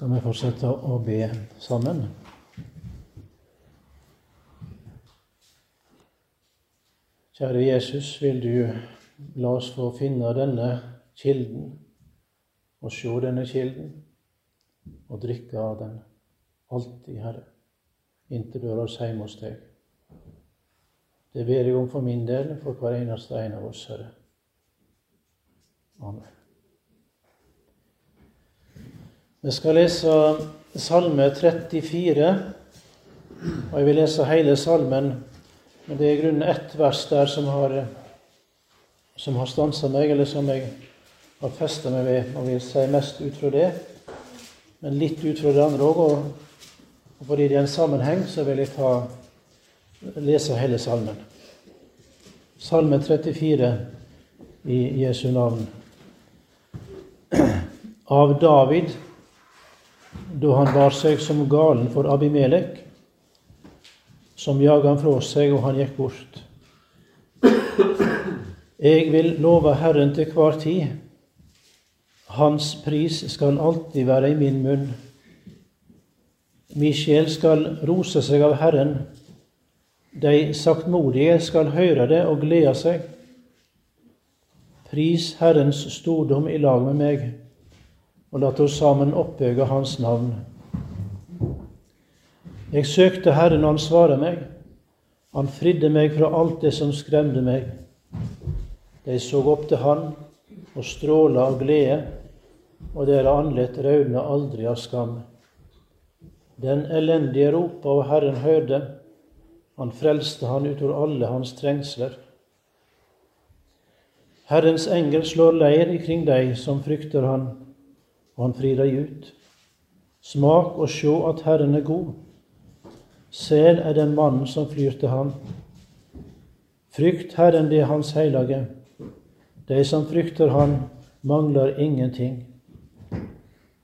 skal vi fortsette å be sammen. Kjære Jesus, vil du la oss få finne denne kilden, og se denne kilden, og drikke av den alltid, Herre, inntil du har oss hjemme hos deg. Det ber jeg om for min del, for hver eneste en av oss, Herre. Amen. Vi skal lese Salme 34, og jeg vil lese hele salmen. Men det er i grunnen ett vers der som har, som har stansa meg, eller som jeg har festa meg ved, og vil si mest ut fra det. Men litt ut fra det andre òg. Og, og fordi det er en sammenheng, så vil jeg ta, lese hele salmen. Salme 34 i Jesu navn. Av David da han bar seg som galen for Abimelek, som jaga han fra seg, og han gikk bort. Jeg vil love Herren til hver tid. Hans pris skal alltid være i min munn. Min sjel skal rose seg av Herren. De saktmodige skal høre det og glede seg. Pris Herrens stordom i lag med meg og la oss sammen oppbøye Hans navn. Jeg søkte Herren, og Han svarer meg. Han fridde meg fra alt det som skremte meg. De så opp til Han og stråla av glede, og deres andlet raudna aldri av skam. Den elendige ropa, og Herren hørte. Han frelste han utover alle hans trengsler. Herrens engel slår leir ikring deg som frykter Han og han frir deg ut. Smak og sjå at Herren er god. Sel er den mannen som flyr til ham. Frykt Herren, det er Hans hellige. De som frykter Han, mangler ingenting.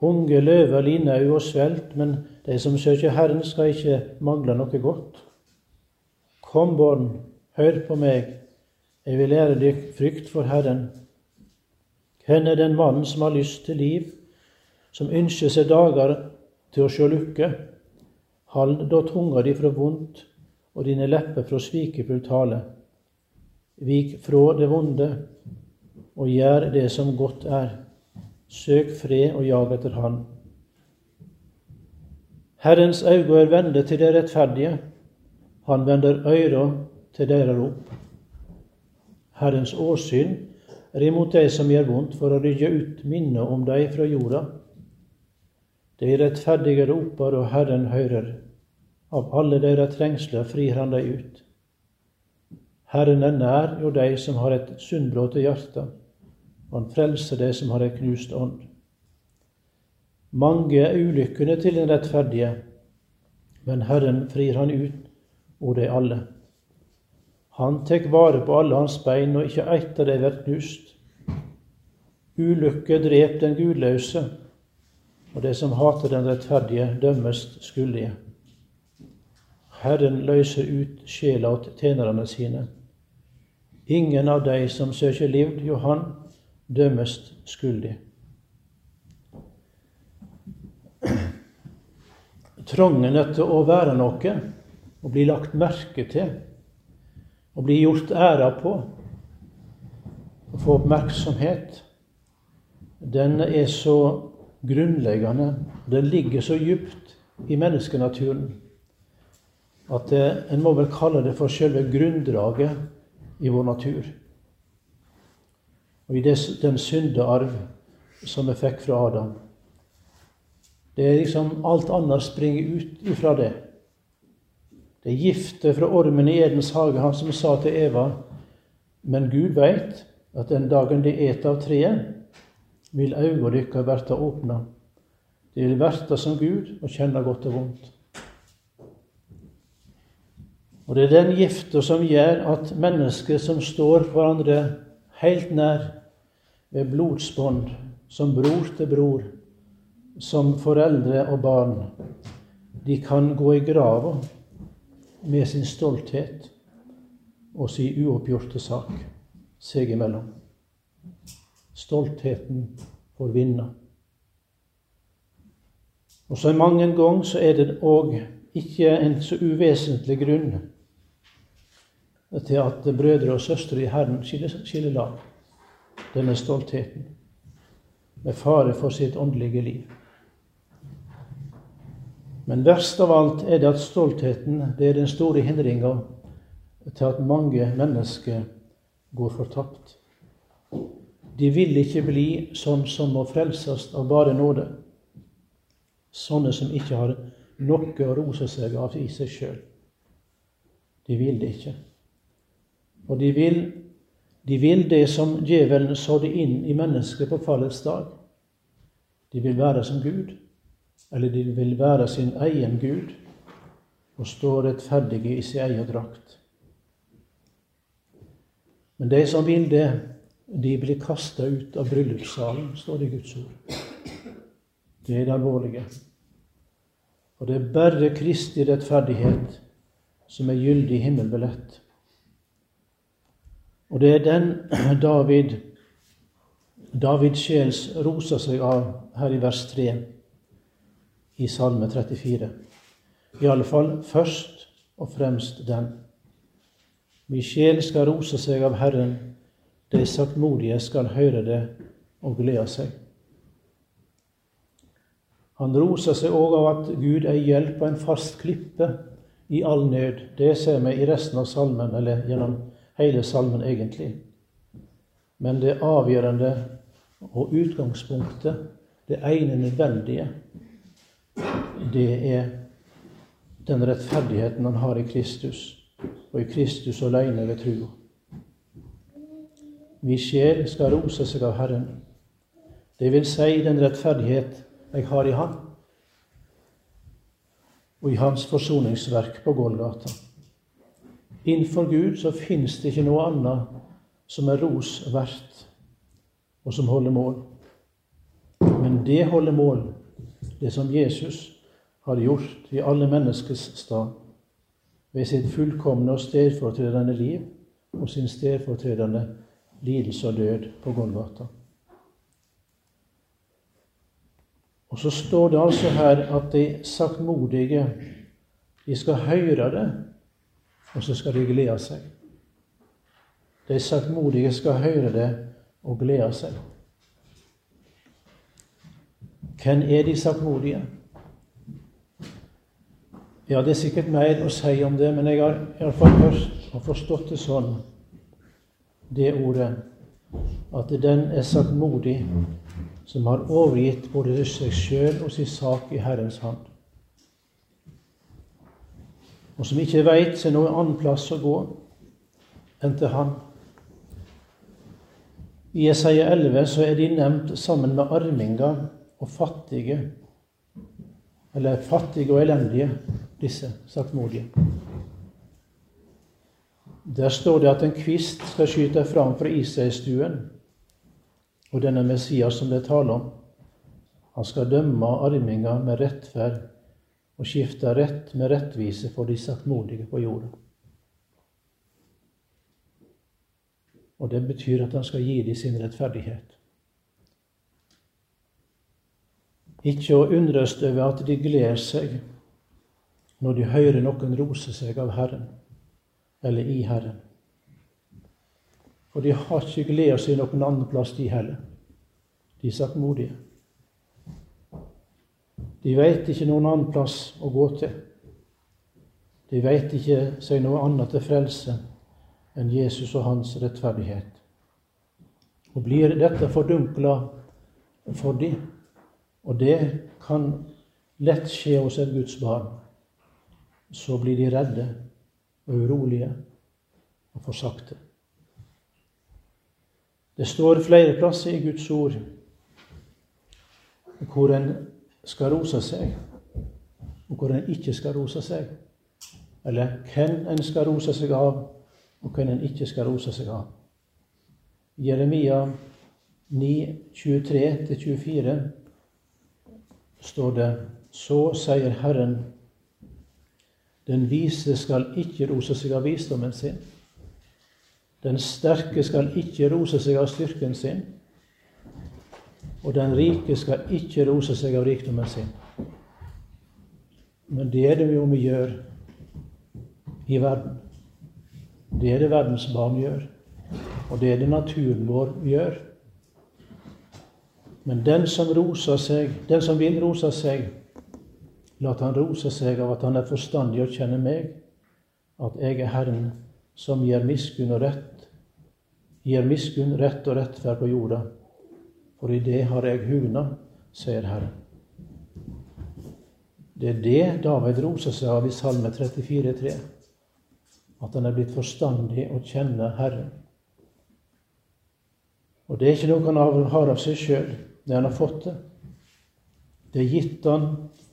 Unge løver liner au og svelt, men de som søker Herren, skal ikke mangle noe godt. Kom, barn, hør på meg, jeg vil lære dykk frykt for Herren. Hvem er den mannen som har lyst til liv som ønsker seg dager til å sjå lykke. Hald da tunga di fra vondt og dine lepper fra svikefull tale. Vik fra det vonde og gjør det som godt er. Søk fred og jag etter Han. Herrens øyne er vende til det rettferdige. Han vender øyra til deres rop. Herrens åsyn er imot de som gjør vondt, for å rydde ut minnet om dem fra jorda. De rettferdige roper, og Herren hører. Av alle deres trengsler frir han dem ut. Herren er nær jo de som har et sunnbråte hjerte, og han frelser de som har et knust ånd. Mange er ulykkene til den rettferdige, men Herren frir han ut og de alle. Han tek vare på alle hans bein, og ikke ett av dem blir knust. Ulykke drep den gudløse, og det som hater den rettferdige, dømmes skyldige. Herren løser ut sjela åt tjenerne sine. Ingen av de som søker liv, Johan, dømmes skyldig. Trongen etter å være noe, å bli lagt merke til, å bli gjort æra på, å få oppmerksomhet, den er så grunnleggende. Det ligger så djupt i menneskenaturen at det, en må vel kalle det for selve grunndraget i vår natur. Og i det, den syndearv som vi fikk fra Adam. Det er liksom Alt annet springer ut ifra det. Det er giftet fra ormen i Edens hage, han som sa til Eva Men Gud veit at den dagen de et av treet, vil auga dykkar verta åpna. De vil verta som Gud og kjenne godt og vondt. Og det er den gifta som gjør at mennesker som står hverandre helt nær ved blodsbånd, som bror til bror, som foreldre og barn, de kan gå i grava med sin stolthet og sin uoppgjorte sak seg imellom. Stoltheten får vinne. Og så mange ganger så er det òg ikke en så uvesentlig grunn til at brødre og søstre i Herren skiller lag. Denne stoltheten. Med fare for sitt åndelige liv. Men verst av alt er det at stoltheten det er den store hindringa til at mange mennesker går fortapt. De vil ikke bli sånn som må frelses av bare nåde. Sånne som ikke har noe å rose seg av i seg sjøl. De vil det ikke. Og de vil, de vil det som djevelen sådde inn i mennesket på fallets dag. De vil være som Gud, eller de vil være sin egen Gud og stå rettferdige i sin egen drakt. Men de som vil det, de blir kasta ut av bryllupssalen, står det i Guds ord. Det er det alvorlige. Og det er bare Kristi rettferdighet som er gyldig himmelbillett. Og det er den David David sjels roser seg av her i vers 3 i Salme 34. I alle fall først og fremst den. Min sjel skal rose seg av Herren, de saktmodige skal høre det og glede seg. Han roser seg òg av at Gud er hjelp og en fast klippe i all nød. Det ser vi i resten av salmen, eller gjennom hele salmen egentlig. Men det avgjørende og utgangspunktet, det ene nødvendige, det er den rettferdigheten han har i Kristus, og i Kristus alene ved trua. Min sjel skal rose seg av Herren. Det vil si den rettferdighet jeg har i Han, og i Hans forsoningsverk på Golgata. Innenfor Gud så fins det ikke noe annet som er ros verdt, og som holder mål. Men det holder mål, det som Jesus har gjort i alle menneskers stad, ved sitt fullkomne og stedfortredende liv og sin stedfortredende lidelse og død på Golgata. Og så står det altså her at de saktmodige, de skal høre det og så skal de glede seg. De saktmodige skal høre det og glede seg. Hvem er de saktmodige? Ja, det er sikkert mer å si om det, men jeg har iallfall hørt og forstått det sånn, det ordet, at den er saktmodig som har overgitt både seg sjøl og sin sak i Herrens hand og som ikke veit seg noen annen plass å gå enn til Han. I Jesaja 11 så er de nevnt sammen med arminger og fattige, eller fattige og elendige, disse saktmodige. Der står det at en kvist skal skyte fram fra Israelstuen, og denne Messias som det er tale om. Han skal dømme arminga med rettferd og skifte rett med rettvise for de saktmodige på jorda. Og det betyr at han skal gi dem sin rettferdighet. Ikke å undres over at de gleder seg når de hører noen rose seg av Herren, eller i Herren. For de har ikke gleda seg noen annen plass, de heller, de saktmodige. De veit ikke noen annen plass å gå til. De veit ikke seg noe annet til frelse enn Jesus og hans rettferdighet. Og blir dette fordunkla for dem, og det kan lett skje hos et Guds barn, så blir de redde og urolige og forsakte. Det står flere plasser i Guds ord hvor en skal rose seg, og hvor en ikke skal rose seg. Eller hvem en skal rose seg av, og hvem en ikke skal rose seg av. Jeremia 9, 23-24 står det Så sier Herren, den vise skal ikke rose seg av visdommen sin. Den sterke skal ikke rose seg av styrken sin og den rike skal ikke rose seg av rikdommen sin. Men det er det jo vi gjør i verden. Det er det verdens barn gjør. Og det er det naturen vår gjør. Men den som roser seg, den som vil rose seg, la han rose seg av at han er forstandig og kjenner meg, at jeg er Herren som gir miskunn og rett, gir miskunn, rett og rettferd på jorda. For i det har jeg hugna, sier Herren. Det er det David roser seg av i Salme 34,3. At han er blitt forstandig og kjenner Herren. Og det er ikke noe han har av seg sjøl, det han har fått det. Det er gitt han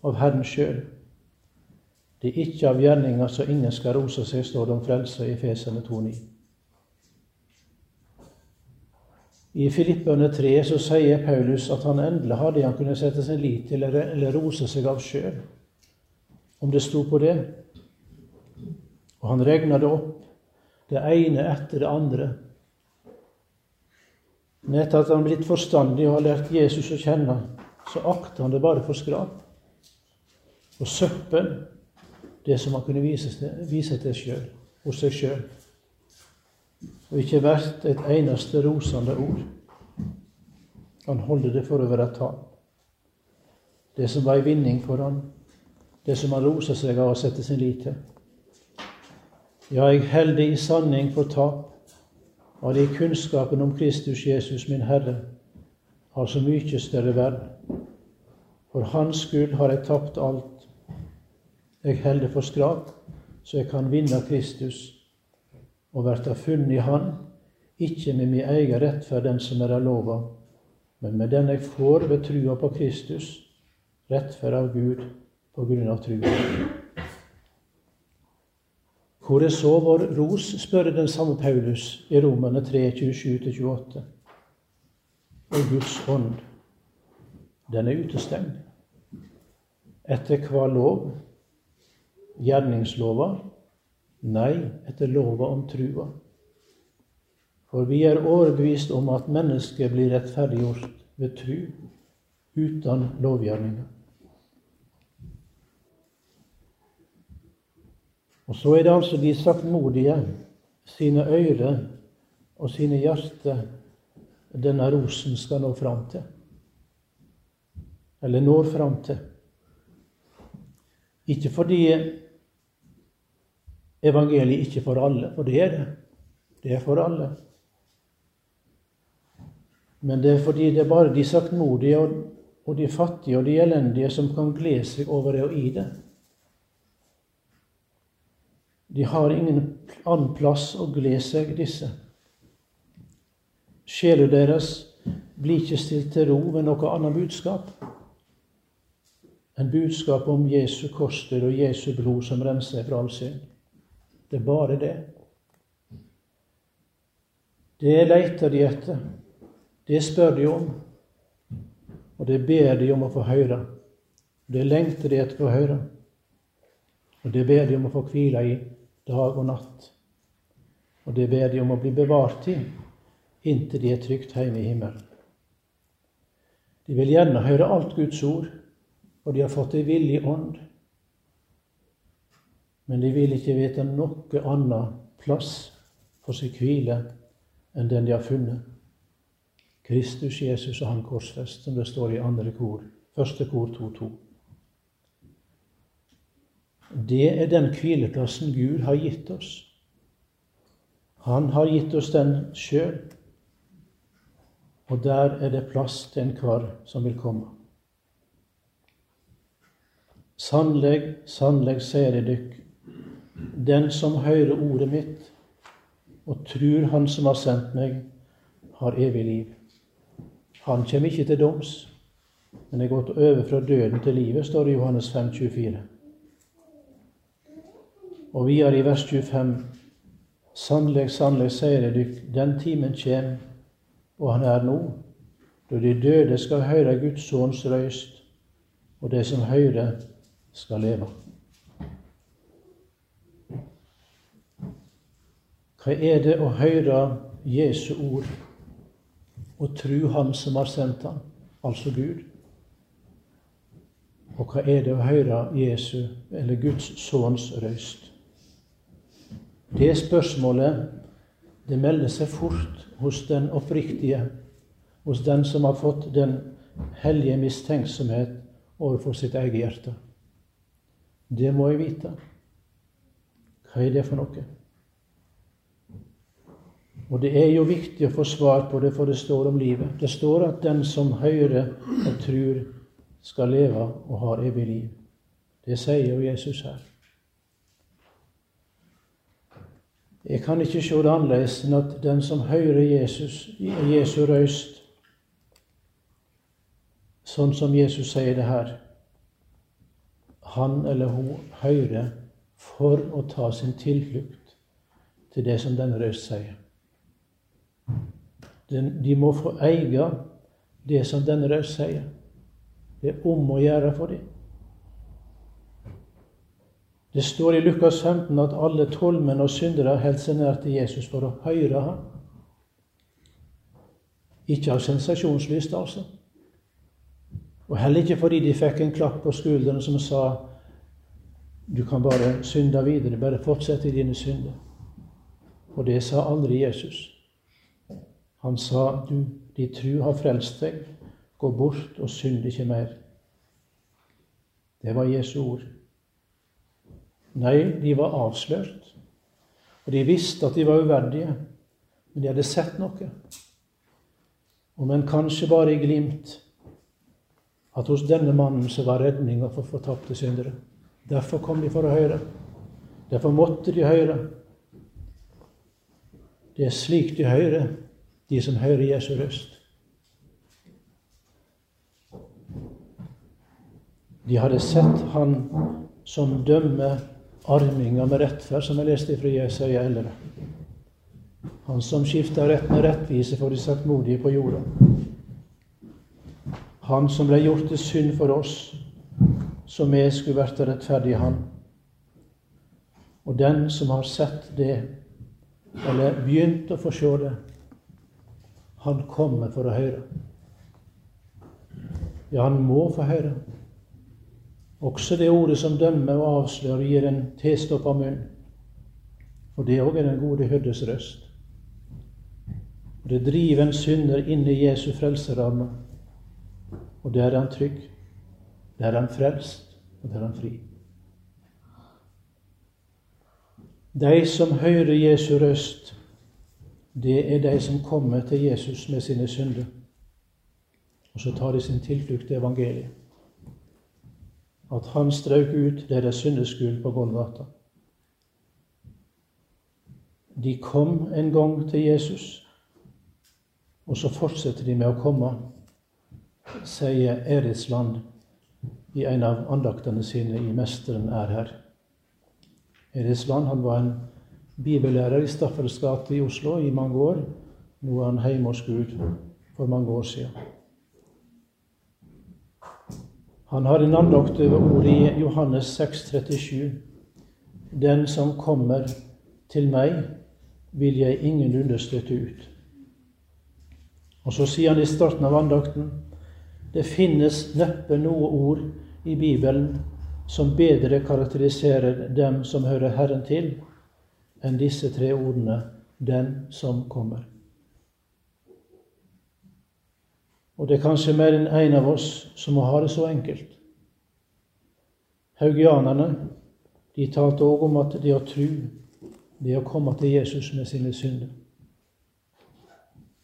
av Herren sjøl. Det er ikke av gjerninger så ingen skal rose seg, står det om frelse i Fesene 2,9. I Filippene 3 så sier Paulus at han endelig har det han kunne sette sin lit til eller rose seg av sjøl, om det sto på det. Og han regna det opp, det ene etter det andre. Men etter at han blitt forstandig og har lært Jesus å kjenne, så akter han det bare for skrap. Og søppel, det som han kunne vise vise til selv, hos seg sjøl og ikke verdt et eneste rosende ord. Han holder det for å være tap. Det som var en vinning for han, det som han roser seg av å sette sin lit til. Ja, jeg holder det i sanning for tap, av det kunnskapen om Kristus Jesus, min Herre, har så mye større verd. For Hans skyld har jeg tapt alt. Jeg holder for skrap, så jeg kan vinne Kristus og verta funnet i Han, ikke med min egen rettferd, den som er av lova, men med den jeg får ved trua på Kristus, rettferd av Gud på grunn av trua. Hvor er så vår ros, spør den samme Paulus i Romane 3, 27-28. Og Guds ånd, den er utestengt. Etter hva lov? Gjerningslova? Nei, etter lova om trua. For vi er overbevist om at mennesket blir rettferdiggjort ved tru, uten lovgjerninger. Og så er det altså de saktmodige, sine øyre og sine hjerte denne rosen skal nå fram til. Eller når fram til. Ikke fordi evangeliet ikke for alle, for det er det. Det er for alle. Men det er fordi det er bare de saktmodige og de fattige og de elendige som kan glede seg over det og i det. De har ingen annen plass å glede seg, disse. Sjela deres blir ikke stilt til ro ved noe annet budskap enn budskap om Jesu korsdød og Jesu blod som renser fra all synd. Det er bare det. Det leter de etter. Det spør de om. Og det ber de om å få høre. Det lengter de etter å få høre. Og det ber de om å få hvile i dag og natt. Og det ber de om å bli bevart i inntil de er trygt hjemme i himmelen. De vil gjerne høre alt Guds ord, og de har fått ei villig ånd men de vil ikke vite noe annet plass for sin hvile enn den de har funnet. Kristus, Jesus og Han korsfest, som det står i andre kor, første kor 2.2. Det er den hvileplassen Gud har gitt oss. Han har gitt oss den sjøl, og der er det plass til enhver som vil komme. Sannleg, sannleg, sier jeg dykk, den som hører ordet mitt og tror Han som har sendt meg, har evig liv. Han kommer ikke til doms, men er gått over fra døden til livet, står det i Johannes 5, 24. Og videre i vers 25.: Sannelig, sannelig, sier jeg dykk, den timen kjem, og han er nå, da de døde skal høre Guds sønns røyst, og de som hører, skal leve. Hva er det å høre Jesu ord og tru Han som har sendt ham, altså Gud? Og hva er det å høre Jesu, eller Guds sønns røyst? Det spørsmålet det melder seg fort hos den oppriktige, hos den som har fått den hellige mistenksomhet overfor sitt eget hjerte. Det må jeg vite. Hva er det for noe? Og det er jo viktig å få svar på det, for det står om livet. Det står at den som hører og tror, skal leve og har evig liv. Det sier jo Jesus her. Jeg kan ikke se det annerledes enn at den som hører Jesus, Jesu røyst, sånn som Jesus sier det her, han eller hun hører for å ta sin tilflukt til det som denne røyst sier. De må få eie det som denne røyst sier. Det er om å gjøre for dem. Det står i Lukas 15 at alle tolvmenn og syndere holdt seg nær til Jesus for å høre ham. Ikke av sensasjonslyst, altså. Og heller ikke fordi de fikk en klapp på skulderen som sa du kan bare synde videre, bare fortsette i dine synder. Og det sa aldri Jesus. Han sa du, de tru har frelst deg, Gå bort og synd ikke mer. Det var Jesu ord. Nei, de var avslørt. Og de visste at de var uverdige, men de hadde sett noe. Om en kanskje bare i glimt at hos denne mannen så var redninga for fortapte syndere. Derfor kom de for å høre. Derfor måtte de høre. Det er slik de hører, de som hører Jesu røst. De hadde sett han som dømmer arminger med rettferd, som jeg leste fra Jesaja 11. Han som skifta rett med rettvise for de saktmodige på jorda. Han som ble gjort til synd for oss, så vi skulle vært rettferdige han. Og den som har sett det, eller begynt å få se det, han kommer for å høre. Ja, han må få høre. Også det ordet som dømmer og avslører, gir en tilstoppa munn. For det òg er den gode hyrdes røst. Det driver en synder inn i Jesu frelseramme. Og der er han trygg. Der er han frelst, og der er han fri. De som hører Jesu røst, det er de som kommer til Jesus med sine synder. Og så tar de sin tilflukt til evangeliet at han strøk ut deres syndeskudd på Golgata. De kom en gang til Jesus, og så fortsetter de med å komme, sier Eritsland i en av andaktene sine i 'Mesteren er her'. Eritsland han var en bibellærer i Staffels gate i Oslo i mange år. Nå er han hjemme hos Gud for mange år siden. Han har en andakt over ordet i Johannes 6, 37. Den som kommer til meg, vil jeg ingenlunde støtte ut. Og så sier han i starten av andakten det finnes neppe noe ord i Bibelen som bedre karakteriserer dem som hører Herren til, enn disse tre ordene 'Den som kommer'. Og det er kanskje mer enn en av oss som må ha det så enkelt. Haugianerne de talte òg om at det å tru, det å komme til Jesus med sine synder.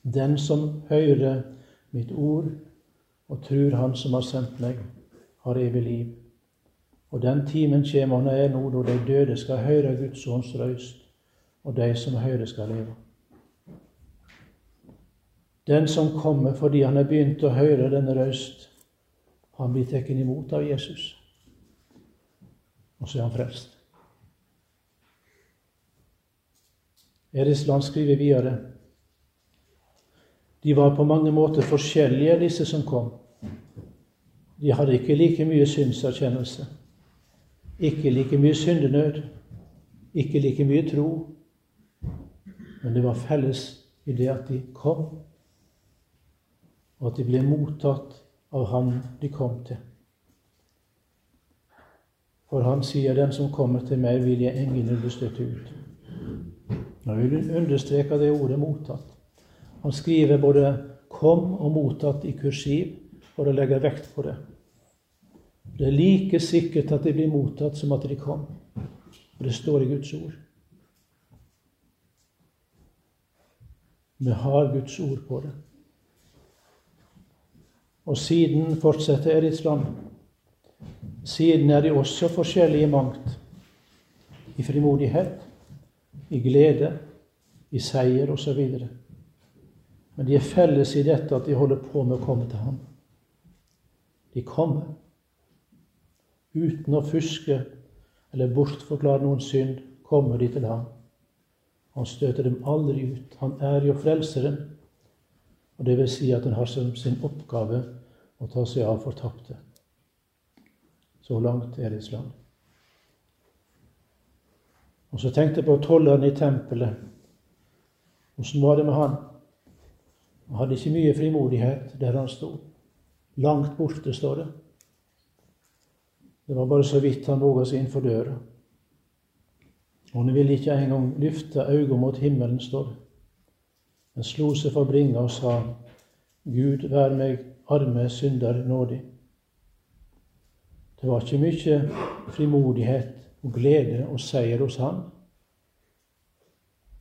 Den som hører mitt ord og trur Han som har sendt meg, har evig liv. Og den timen kommer og er nå da de døde skal høre Guds ånds røyst, og de som hører, skal leve. Den som kommer fordi han har begynt å høre denne røyst, han blir tatt imot av Jesus. Og så er han frelst. Erisland skriver videre de var på mange måter forskjellige, disse som kom. De hadde ikke like mye synserkjennelse, ikke like mye syndenød, ikke like mye tro. Men det var felles i det at de kom og at de ble mottatt av Han de kom til. For han sier, 'Den som kommer til meg, vil jeg ingenlunde støtte ut'. Nå vil hun understreke det ordet 'mottatt'. Han skriver både 'kom' og 'mottatt' i kursiv for å legge vekt på det. Det er like sikkert at de blir mottatt som at de kom. Og det står i Guds ord. Vi har Guds ord på det. Og siden fortsetter Eritsland. Siden er de også forskjellige i mangt. I frimodighet, i glede, i seier osv. Men de er felles i dette at de holder på med å komme til ham. De kommer uten å fuske eller bortforklare noen synd, kommer de til ham. Han støter dem aldri ut. Han er jo frelseren. Og det vil si at han har som sin oppgave å ta seg av fortapte. Så langt er det land. Og så tenkte jeg på tolleren i tempelet. Åssen var det med han? Han hadde ikke mye frimodighet der han sto. Langt borte, står det. Det var bare så vidt han våga seg innenfor døra. Og han ville ikke engang løfte øynene mot himmelen, står det. Han slo seg for bringa og sa, Gud, vær meg arme synder nådig. Det var ikke mye frimodighet og glede og seier hos han.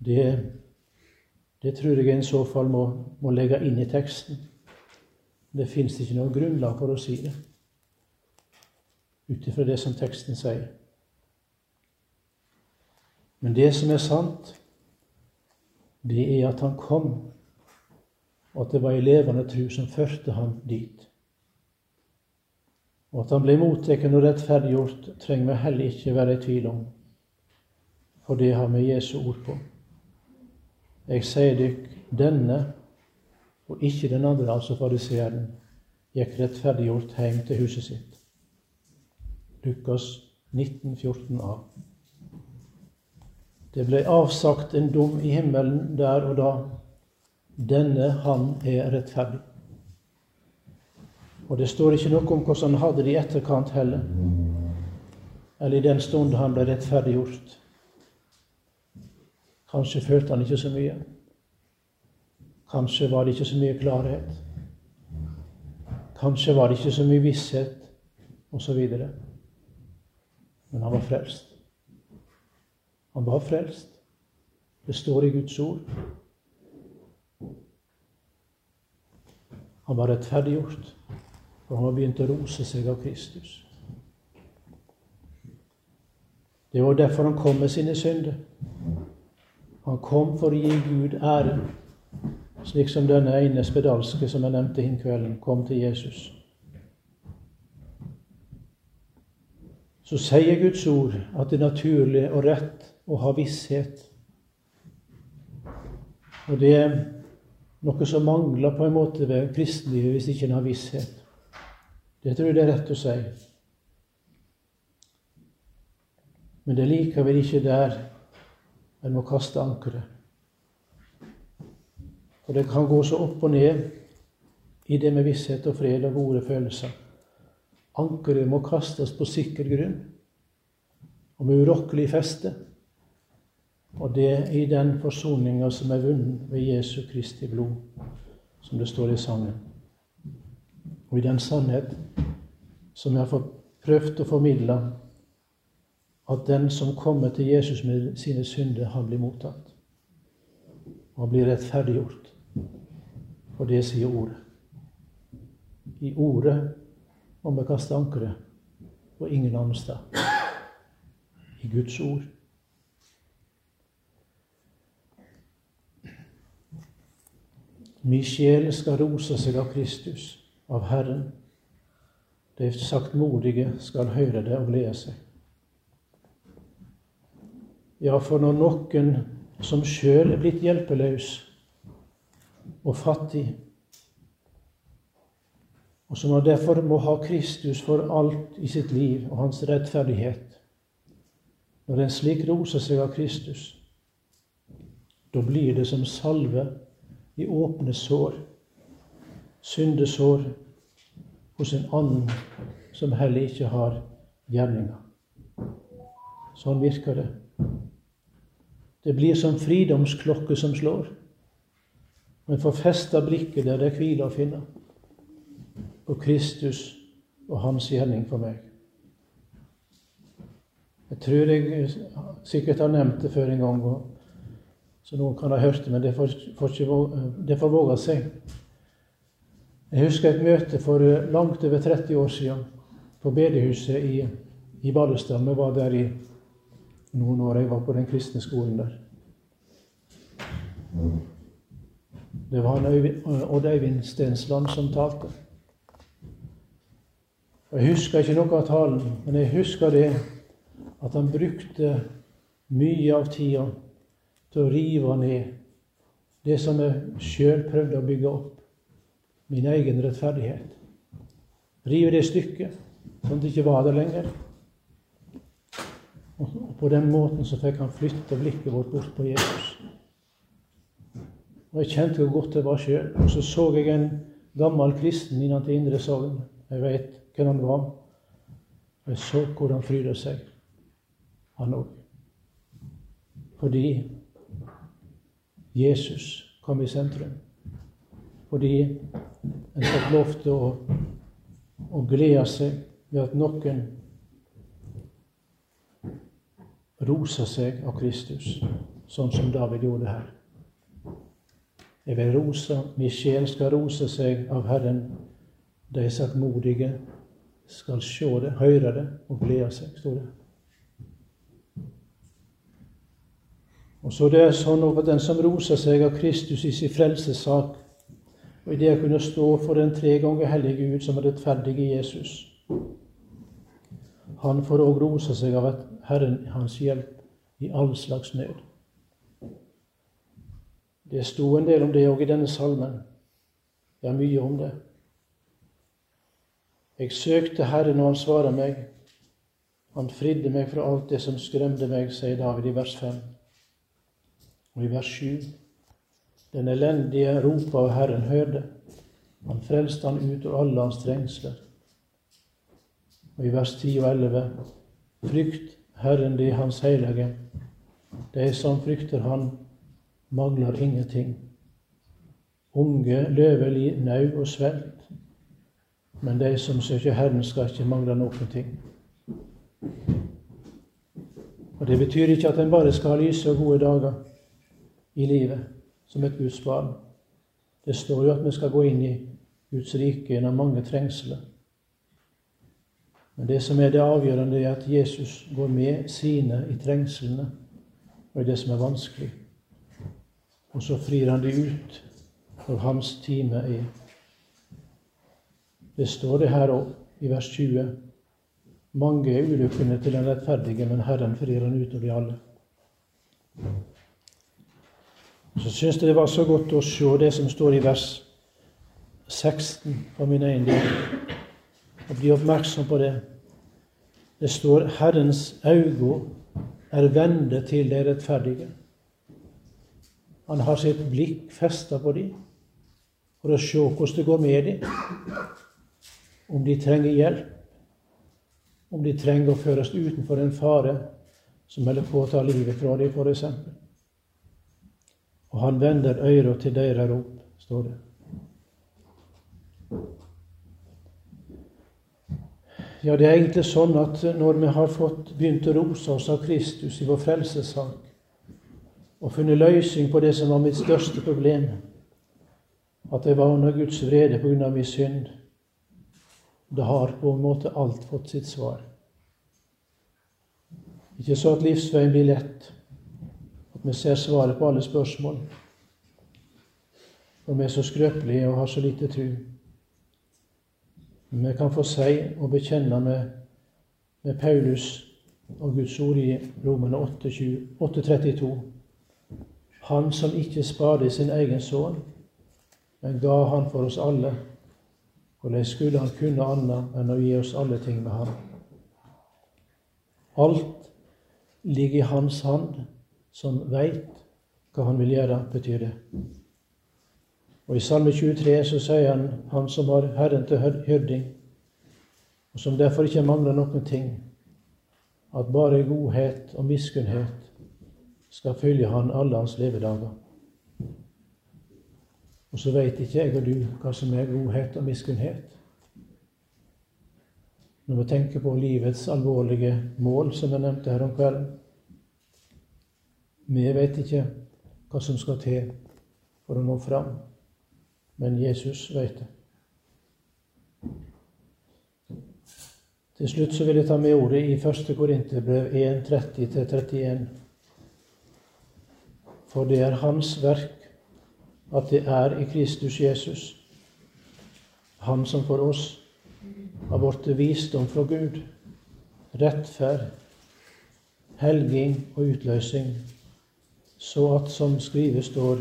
Det, det tror jeg en i så fall må, må legge inn i teksten. Det fins ikke noe grunnlag for å si det ut ifra det som teksten sier. Men det som er sant, det er at han kom, og at det var ei levende tru som førte ham dit. Og at han ble mottatt og rettferdiggjort, trenger vi heller ikke være i tvil om, for det har vi Jesu ord på. Jeg sier dykk, denne, og ikke den andre, altså fariseeren, gikk rettferdiggjort hjem til huset sitt. Lukas 19, 14a. Det ble avsagt en dom i himmelen der og da. Denne han er rettferdig. Og det står ikke noe om hvordan han hadde det i etterkant heller, eller i den stund han ble rettferdiggjort. Kanskje følte han ikke så mye. Kanskje var det ikke så mye klarhet. Kanskje var det ikke så mye visshet, osv men han var frelst. Han var frelst. Det står i Guds ord. Han var rettferdiggjort, for han var begynt å rose seg av Kristus. Det var derfor han kom med sine synder. Han kom for å gi Gud ære, slik som denne ene spedalske som jeg nevnte hin kvelden, kom til Jesus. så sier Guds ord at det er naturlig og rett å ha visshet. Og det noe som mangler på en måte ved kristenlivet hvis ikke en har visshet. Det tror jeg det er rett å si. Men det er likevel ikke der en må kaste ankeret. For det kan gå så opp og ned i det med visshet og fred og gode følelser. Ankeret må kastes på sikker grunn og med urokkelig feste. Og det er i den forsoninga som er vunnet ved Jesu Kristi blod, som det står i sangen. Og i den sannhet som jeg har prøvd å formidle, at den som kommer til Jesus med sine synder, han blir mottatt. Og han blir rettferdiggjort. For det sier ordet. I ordet om vi kaster ankeret og ingen annen sted. I Guds ord. Min sjel skal rose seg av Kristus, av Herren. De saktmodige skal høre det og glede seg. Ja, for når noen som sjøl er blitt hjelpeløs og fattig, og som derfor må ha Kristus for alt i sitt liv og hans rettferdighet. Når en slik roser seg av Kristus, da blir det som salve i åpne sår, syndesår hos en annen som heller ikke har gjerninga. Sånn virker det. Det blir som fridomsklokke som slår. Men får festa blikket der det hviler å finne, på Kristus og Hans gjerning for meg. Jeg tror jeg sikkert har nevnt det før en gang, så noen kan ha hørt det, men det får, får, ikke, det får våge seg. Jeg husker et møte for langt over 30 år siden på bedehuset i, i Ballestad. Vi var der i noen år. Jeg var på den kristne skolen der. Det var Odd Øyvind Stensland som talte. Jeg husker ikke noe av talen, men jeg husker det at han brukte mye av tida til å rive ned det som jeg sjøl prøvde å bygge opp, min egen rettferdighet. Rive det stykket, sånn at det ikke var der lenger. Og på den måten så fikk han flytte blikket vårt bort på Jesus. Og Jeg kjente hvor godt det var sjøl. Og så så jeg en gammel kristen innenfor Indre Sogn. Jeg veit hvem han var. Og jeg så hvor han fryda seg, han òg. Fordi Jesus kom i sentrum. Fordi en fikk lov til å, å glede seg ved at noen rosa seg av Kristus, sånn som David gjorde her. Jeg vil rose, min sjel skal rose seg av Herren. De saktmodige skal se det, høre det og glede seg, står det. Og så det er sånn at den som roser seg av Kristus i sin frelsessak, og i det å kunne stå for den tre ganger hellige Gud som er rettferdig i Jesus, han får òg rose seg av at Herren hans hjelp i all slags nød. Det sto en del om det òg i denne salmen. Ja, mye om det. Jeg søkte Herren, og han svarer meg. Han fridde meg fra alt det som skremte meg, sier David i vers 5. Og i vers 7 Den elendige ropa, av Herren hørte. Han frelste han ut av alle hans trengsler. Og i vers 10 og 11 Frykt Herren de Hans hellige. De som frykter Han, mangler ingenting. Unge løver nau og svelt, men de som søker Herren, skal ikke mangle noen ting. Og Det betyr ikke at en bare skal ha lyse og gode dager i livet som et Guds barn. Det står jo at vi skal gå inn i Guds rike gjennom mange trengsler. Men det som er det avgjørende, er at Jesus går med sine i trengslene og i det som er vanskelig. Og så frir han de ut når hans time er. Det står det her òg, i vers 20. Mange er ulykkene til den rettferdige, men Herren frir han ut av de alle. Så syns jeg det var så godt å se det som står i vers 16 for min egen del, og bli oppmerksom på det. Det står 'Herrens øyne er vende til de rettferdige'. Han har sitt blikk festa på dem for å se hvordan det går med dem. Om de trenger hjelp, om de trenger å føres utenfor en fare som holder på å ta livet fra dem, f.eks og han vender øyra til deira rop, står det. Ja, det er egentlig sånn at når vi har fått begynt å rose oss av Kristus i vår frelsessak, og funnet løsning på det som var mitt største problem, at jeg var under Guds vrede av min synd, da har på en måte alt fått sitt svar. Ikke så at livsveien blir lett, at vi ser svaret på alle spørsmål. For vi er så skrøpelige og har så lite tru. Men vi kan få si og bekjenne med, med Paulus og Guds ord i Romene 8,32. Han som ikke sparte sin egen sønn, men ga han for oss alle. Hvordan skulle han kunne annet enn å gi oss alle ting med ham? Alt ligger i hans hand som veit hva han vil gjøre, betyr det. Og I Salme 23 så sier han han som har Herren til hyrding, og som derfor ikke mangler noen ting. at bare godhet og miskunnhet skal følge han alle hans levedager. Og så veit ikke jeg og du hva som er godhet og miskunnhet. Når vi tenker på livets alvorlige mål, som jeg nevnte her om kvelden. Vi vet ikke hva som skal til for å nå fram, men Jesus vet det. Til slutt så vil jeg ta med ordet i 1. Korinterbrev 1.30-31. For det er Hans verk at det er i Kristus Jesus, Han som for oss har blitt visdom fra Gud, rettferd, helging og utløsning, så at som skrivet står,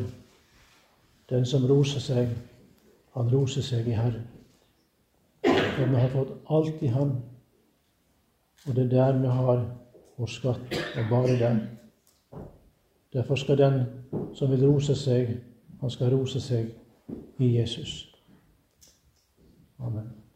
den som roser seg, han roser seg i Herren. For vi har fått alt i Han, og det er der vi har vår skatt, og bare der. Derfor skal den som vil rose seg, han skal rose seg i Jesus. Amen.